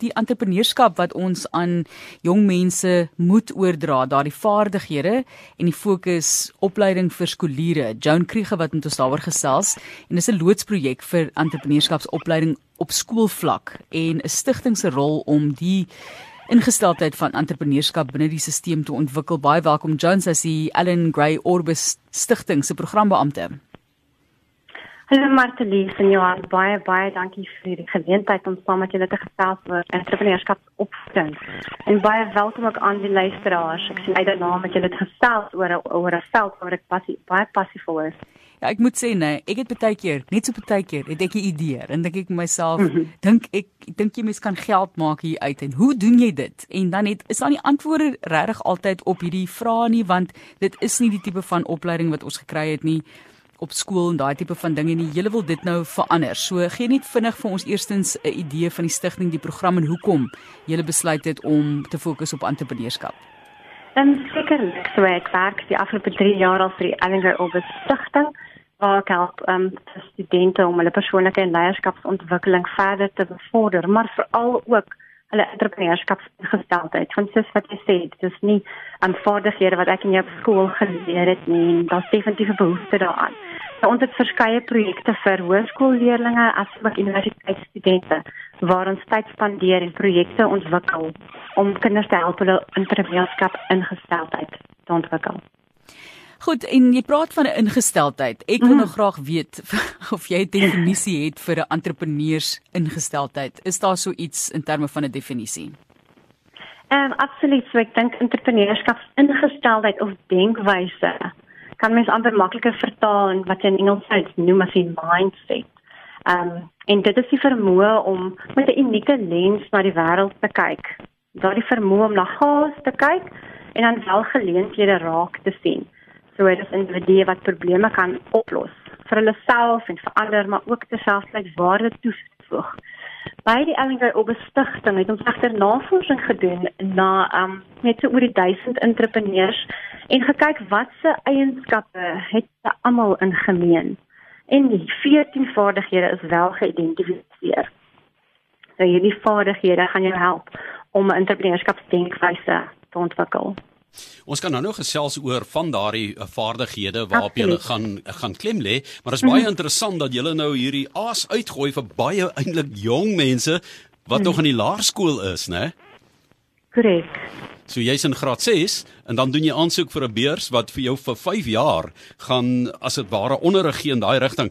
die entrepreneurskap wat ons aan jong mense moet oordra, daardie vaardighede en die fokus opleiding vir skooliere. Joan Kriege wat met ons daaroor gesels en dis 'n loodsprojek vir entrepreneurskapsopleiding op skoolvlak en 'n stigting se rol om die ingesteldheid van entrepreneurskap binne die stelsel te ontwikkel. Baie welkom Jones as die Ellen Gray Orbis Stichting se programbeampte. Hallo Martelies en Johan, baie baie dankie vir die geleentheid om saam met julle te gesels oor entrepreneurskapsopvoeding. En baie welkom ook aan die luisteraars. Ek sien uit daarna met julle te gesels oor oor 'n veld waar ek passie, baie passievol is. Ja, ek moet sê nee, ek het baie keer, net so baie keer, het ek 'n idee en dink ek myself, mm -hmm. dink ek dink jy mens kan geld maak hier uit en hoe doen jy dit? En dan het is daar nie antwoorde regtig altyd op hierdie vrae nie want dit is nie die tipe van opleiding wat ons gekry het nie op skool en daai tipe van dinge nie. Julle wil dit nou verander. So gee net vinnig vir ons eerstens 'n idee van die stigting, die program en hoekom julle besluit het om te fokus op entrepreneurskap. En sekerlik, so ek werk die afgelope 3 jaar al vir die Ellinger Obus Stichting waar ek help um, studente om hulle persoonlike en leierskapsontwikkeling verder te bevorder, maar veral ook hulle entrepreneurskapsgesteldheid. Want soos wat jy sê, dit is nie aanvaardighede wat ek in jou skool geleer het nie, daar's definitief 'n behoefte daaraan. So ons het verskeie projekte vir hoërskoolleerders asook universiteitsstudente waar ons tyd spandeer en projekte ontwikkel om kinders te help hulle entrepreneurskap ingesteldheid te ontwikkel. Goed, en jy praat van 'n ingesteldheid. Ek wil mm. nou graag weet of jy 'n definisie het vir 'n entrepreneurs ingesteldheid. Is daar so iets in terme van 'n definisie? Ehm um, absoluut. So ek dink entrepreneurskap ingesteldheid of denkwyse kan mens amper makliker vertaal in wat in Engels sou noem as 'n mindset. Ehm um, en dit is die vermoë om met 'n unieke lens na die wêreld te kyk. Daardie vermoë om na gaas te kyk en dan wel geleenthede raak te sien so dit is individue wat probleme kan oplos vir hulle self en vir ander maar ook terselfdertyd waarde toevoeg. By die Ellinger Obestigting het ons agter navorsing gedoen na um net so oor die 1000 entrepreneurs en gekyk wat se eienskappe het se almal in gemeen. En die 14 vaardighede is wel geïdentifiseer. So hierdie vaardighede gaan jou help om 'n entrepreneurskapsdenkwyse te ontwikkel. Ons kan nou nog gesels oor van daardie eh, vaardighede waarop jy gaan gaan klem lê, maar dit is baie mm. interessant dat jy nou hierdie aas uitgooi vir baie eintlik jong mense wat mm. nog in die laerskool is, né? Korrek. So jy's in graad 6 en dan doen jy aansoek vir 'n beurs wat vir jou vir 5 jaar gaan as dit ware onderrig gee in daai rigting.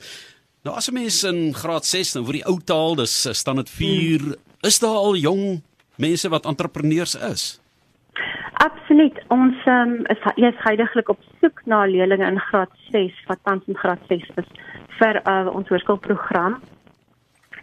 Nou as 'n mens in graad 6 nou vir die ou taal, dis eh, staan dit 4, mm. is daar al jong mense wat entrepreneurs is? Absoluut. Ons um, is eers heidaglik op soek na leerders in graad 6 wat tans in graad 6 is vir uh, ons hoërskoolprogram.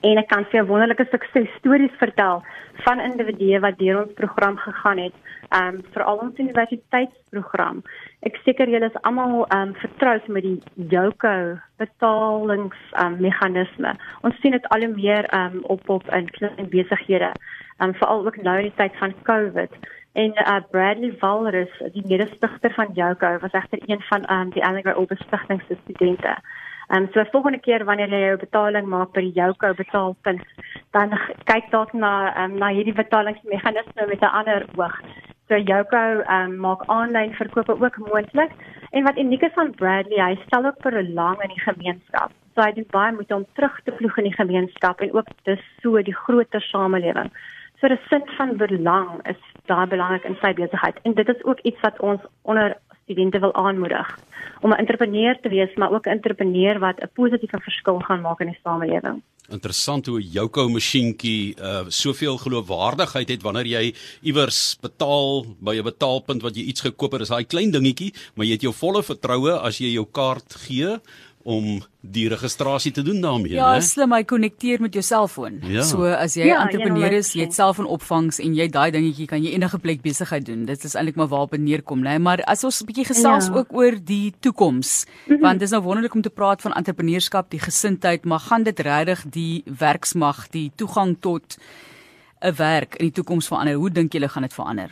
En ek kan vir wonderlike suksesstories vertel van individue wat deur ons program gegaan het, ehm um, veral ons universiteitsprogram. Ek seker julle is almal ehm um, vertroud met die JOCO betalings ehm um, meganisme. Ons sien dit al hoe meer ehm um, op op in klein besighede, ehm um, veral ook nou in die tyd van COVID en uh, Bradley Walrus, die mede-stigter van Joko, was egter een van um, die Alligator Open Stichting se studente. Ehm um, so volgende keer wanneer jy jou betaling maak by die Joko betaalpunt, dan kyk dalk na ehm um, na hierdie betalingsmeganisme met 'n ander oog. So Joko ehm um, maak aanlyn verkope ook moontlik. En wat uniek is van Bradley, hy stel ook vir 'n lang in die gemeenskap. So hy doen baie met om terug te vloeg in die gemeenskap en ook dis so die groter samelewing. So die sin van belang is daar belangrik in sy besigheid en dit is ook iets wat ons onder studente wil aanmoedig om 'n entrepreneur te wees, maar ook 'n entrepreneur wat 'n positiewe verskil gaan maak in die samelewing. Interessant hoe jou kou masjienkie uh soveel geloofwaardigheid het wanneer jy iewers betaal by 'n betaalpunt wat jy iets gekoop het, is daai klein dingetjie, maar jy het jou volle vertroue as jy jou kaart gee om die registrasie te doen daarmee, ja, né? Ja, slim, hy konnekteer met jou selfoon. Ja. So as jy ja, entrepreneur is, jy het selfoonopvangs en jy daai dingetjie kan jy enige plek besigheid doen. Dit is eintlik maar waarop dit neerkom, né? Maar as ons 'n bietjie gesels ja. ook oor die toekoms, mm -hmm. want dit is nou wonderlik om te praat van entrepreneurskap, die gesindheid, maar gaan dit regtig die werksmag, die toegang tot 'n werk in die toekoms verander? Hoe dink julle gaan dit verander?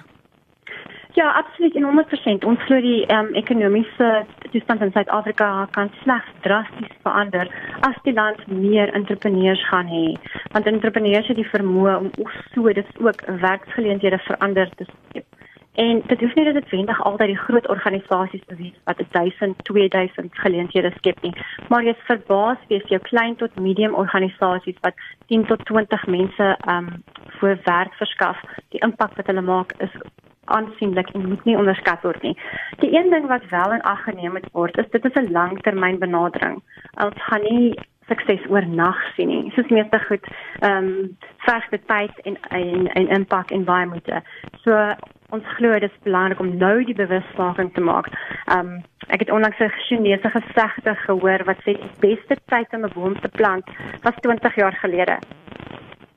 Ja, absoluut en 100%. Ons glo die um, ekonomiese toestand in Suid-Afrika kan slegs drasties verander as die land meer entrepreneurs gaan hê Want entrepreneurs het die vermoë om so dit ook werksgeleenthede verander te skep. En dit hoef nie noodwendig altyd die groot organisasies te wees wat 1000, 2000 geleenthede skep nie, maar jy's verbaas wees jou klein tot medium organisasies wat 10 tot 20 mense um voor werk verskaf. Die impak wat hulle maak is aansienlik en moet nie onderskat word nie. Die een ding wat wel in ag geneem moet word, is dit is 'n langtermyn benadering. Ons gaan nie sukses oornag sien nie. Soos meeste goed, ehm um, verg dit tyd en en en impak en baie moeite. So ons glo dit is belangrik om nou die bewusmaking te maak. Ehm um, ek het onlangs 'n Chinese gesegde gehoor wat sê die beste tyd om 'n boom te plant was 20 jaar gelede.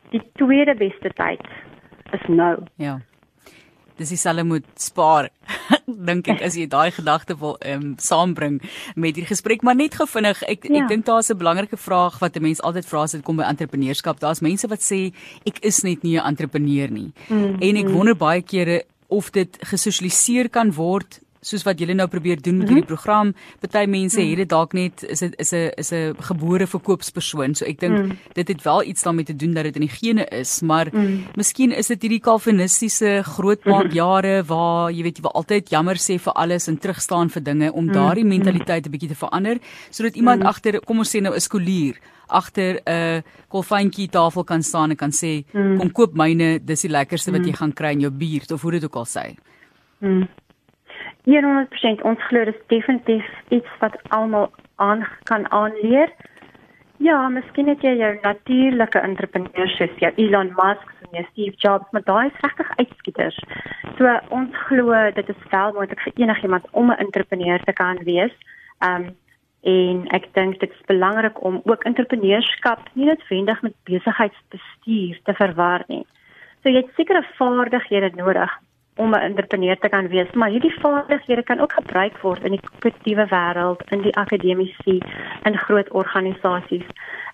Die tweede beste tyd is nou. Ja dis dieselfde moet spaar dink ek as jy daai gedagte wil ehm um, saambring met hierdie gesprek maar net gevinnig ek ja. ek dink daar's 'n belangrike vraag wat 'n mens altyd vra as dit kom by entrepreneurskap daar's mense wat sê ek is net nie 'n entrepreneur nie mm, en ek mm. wonder baie kere of dit gesosialiseer kan word soos wat julle nou probeer doen met mm -hmm. hierdie program. Party mense mm. het dit dalk net is dit is 'n is 'n gebore verkoopspersoon. So ek dink mm. dit het wel iets daarmee te doen dat dit in die gene is, maar mm. miskien is dit hierdie kalvinistiese grootmaak jare waar jy weet jy wil altyd jammer sê vir alles en terugstaan vir dinge om mm. daardie mentaliteit 'n bietjie te verander sodat iemand mm. agter kom ons sê nou 'n skoolier agter 'n kolfyntjie tafel kan staan en kan sê mm. kom koop myne dis die lekkerste wat jy gaan kry in jou buurt of hoe dit ook al sê. Mm. 100% ons glo dis definitief iets wat almal aan kan aanleer. Ja, miskien het jy jou natuurlike entrepreneurs soos jou Elon Musk en jou Steve Jobs, maar daai is regtig uitskieters. So ons glo dit is wel moontlik vir enigiemand om 'n entrepreneur te kan wees. Um en ek dink dit is belangrik om ook entrepreneurskap nie noodwendig met besigheidsbestuur te verwar nie. So jy het sekere vaardighede nodig om 'n entrepreneur te kan wees, maar hierdie vaardighede kan ook gebruik word in die kompetitiewe wêreld, in die akademiese en groot organisasies.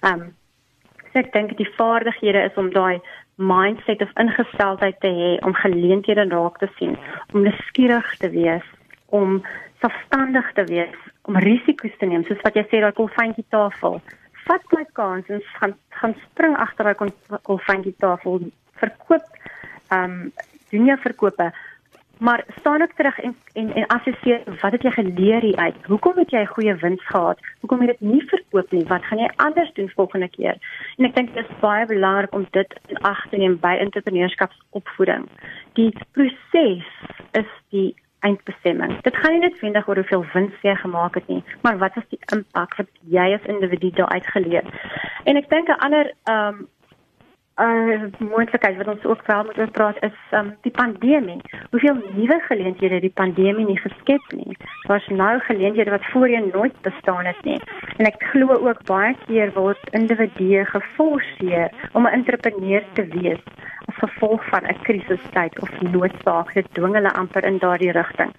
Ehm um, so ek dink die vaardighede is om daai mindset of ingesteldheid te hê om geleenthede raak te sien, om nuuskierig te wees, om selfstandig te wees, om risiko's te neem, soos wat jy sê daai kolfyntjie tafel. Vat my kans en gaan gaan spring agter daai kolfyntjie tafel, verkoop ehm um, doen jou verkope maar staan ook terug en en en assesseer wat het jy geleer uit? Hoekom het jy goeie wins gehad? Hoekom het dit nie verkoop nie? Wat gaan jy anders doen volgende keer? En ek dink dit is baie belangrik om dit in ag te neem by entrepreneurskapsopvoeding. Die proses is die eindbestemming. Dit gaan nie net vinnig oor hoeveel wins jy gemaak het nie maar wat is die impak wat jy as individu daar uitgeleer? En ek dink 'n ander ehm um, uh, moontlikheid wat ons ook wel moet praat is um, die pandemie. Hoeveel nuwe geleenthede die pandemie nie geskep nie. Daar's nou geleenthede wat voorheen nooit bestaan het nie. En ek glo ook baie keer word individue geforseer om 'n entrepreneur te wees as gevolg van 'n krisistyd of noodsaak. Dit dwing hulle amper in daardie rigting.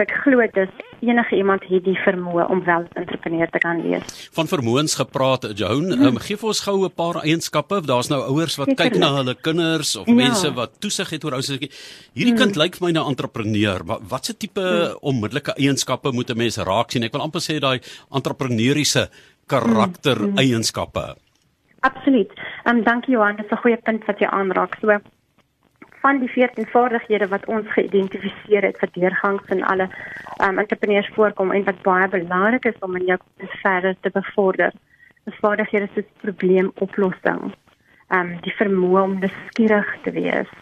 Ek glo dis enige iemand het die vermoë om wel 'n entrepreneur te kan wees. Van vermoëns gepraat, Joan, hmm. um, gee vir ons gou 'n paar eienskappe. Daar's nou ouers wat kyk na hulle kinders of ja. mense wat toesig het oor ouers. Hierdie kind hmm. lyk vir my na 'n entrepreneur. Wat watse tipe hmm. onmiddellike eienskappe moet 'n mens raak sien? Ek wil amper sê daai entrepreneuriese karakter hmm. eienskappe. Absoluut. Ehm um, dankie Johan, dit is 'n goeie punt wat jy aanraak. So van die 14 vaardighede wat ons geïdentifiseer het vir deurgangs en alle ehm um, entrepreneurs voorkom en wat baie belangrik is om in jou verder te bevorder. Dis vaardighede soos probleemoplossing, um, die vermoë om nuuskierig te wees,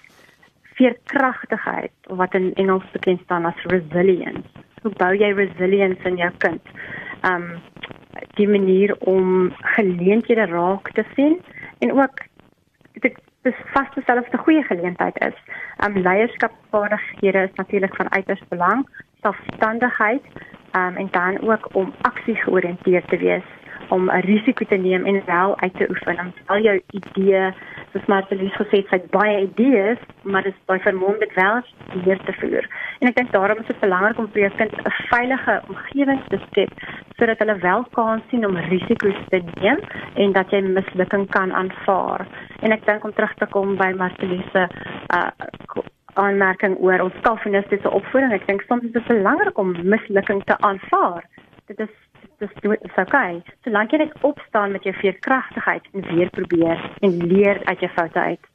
veerkragtigheid wat in Engels bekend staan as resilience. Hoe bou jy resilience in jou kind? Um die manier om geleenthede raak te sien en ook dit is vas te stel of dit 'n goeie geleentheid is. Um leierskapvaardighede is natuurlik van uiters belang, selfstandigheid um en dan ook om aksie georiënteerd te wees om 'n risiko te neem en wel uit te oefen om al jou idee soos Martelies gesê het, baie idees, maar dit is baie vermoë om dit wel deur te voer. En ek dink daarom is dit belangrik om vir jou kind 'n veilige omgewing te skep sodat hulle wel kan sien om risiko's te neem en dat jy mislukking kan aanvaar. En ek dink om terug te kom by Martelies se uh aanmerking oor ons kalvinistiese opvoeding, ek dink soms is dit belangrik om mislukking te aanvaar. Dit is dis dis okay. Solank jy net opstaan met jou veerkragtigheid en weer probeer en leer uit jou foute uit.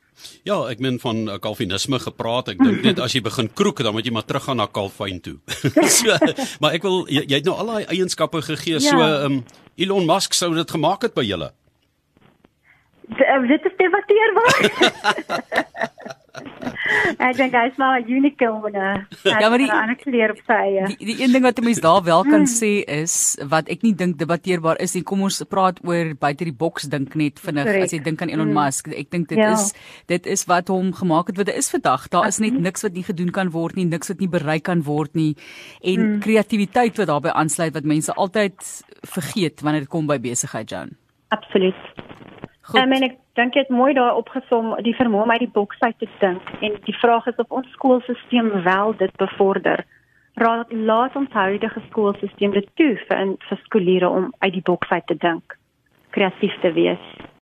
Ja, ek meen van uh, Calvinisme gepraat. Ek dink net as jy begin kroek, dan moet jy maar teruggaan na Calvin toe. so, maar ek wil jy, jy het nou al daai eienskappe gegee. Ja. So, ehm um, Elon Musk sou dit gemaak het by julle. Dit is debatteerbaar. ek dink hy's maar 'n unicorn. Ja, maar die ander kleur op sy eie. Die, die een ding wat 'n mens daar wel kan mm. sê is wat ek nie dink debatteerbaar is nie. Kom ons praat oor buite die boks dink net vinnig Correct. as jy dink aan Elon mm. Musk. Ek dink dit ja. is dit is wat hom gemaak het wat hy is vandag. Daar is net niks wat nie gedoen kan word nie, niks wat nie bereik kan word nie en mm. kreatiwiteit wat daarbey aansluit wat mense altyd vergeet wanneer dit kom by besigheid, Jan. Absoluut. Goed. Ek meen ek dink jy het mooi daar opgesom die vermoë om uit die boks uit te dink en die vraag is of ons skoolstelsel wel dit bevorder. Raad laat ons huidige skoolstelsel dit toe vir vir skoliere om uit die boks uit te dink, kreatief te wees.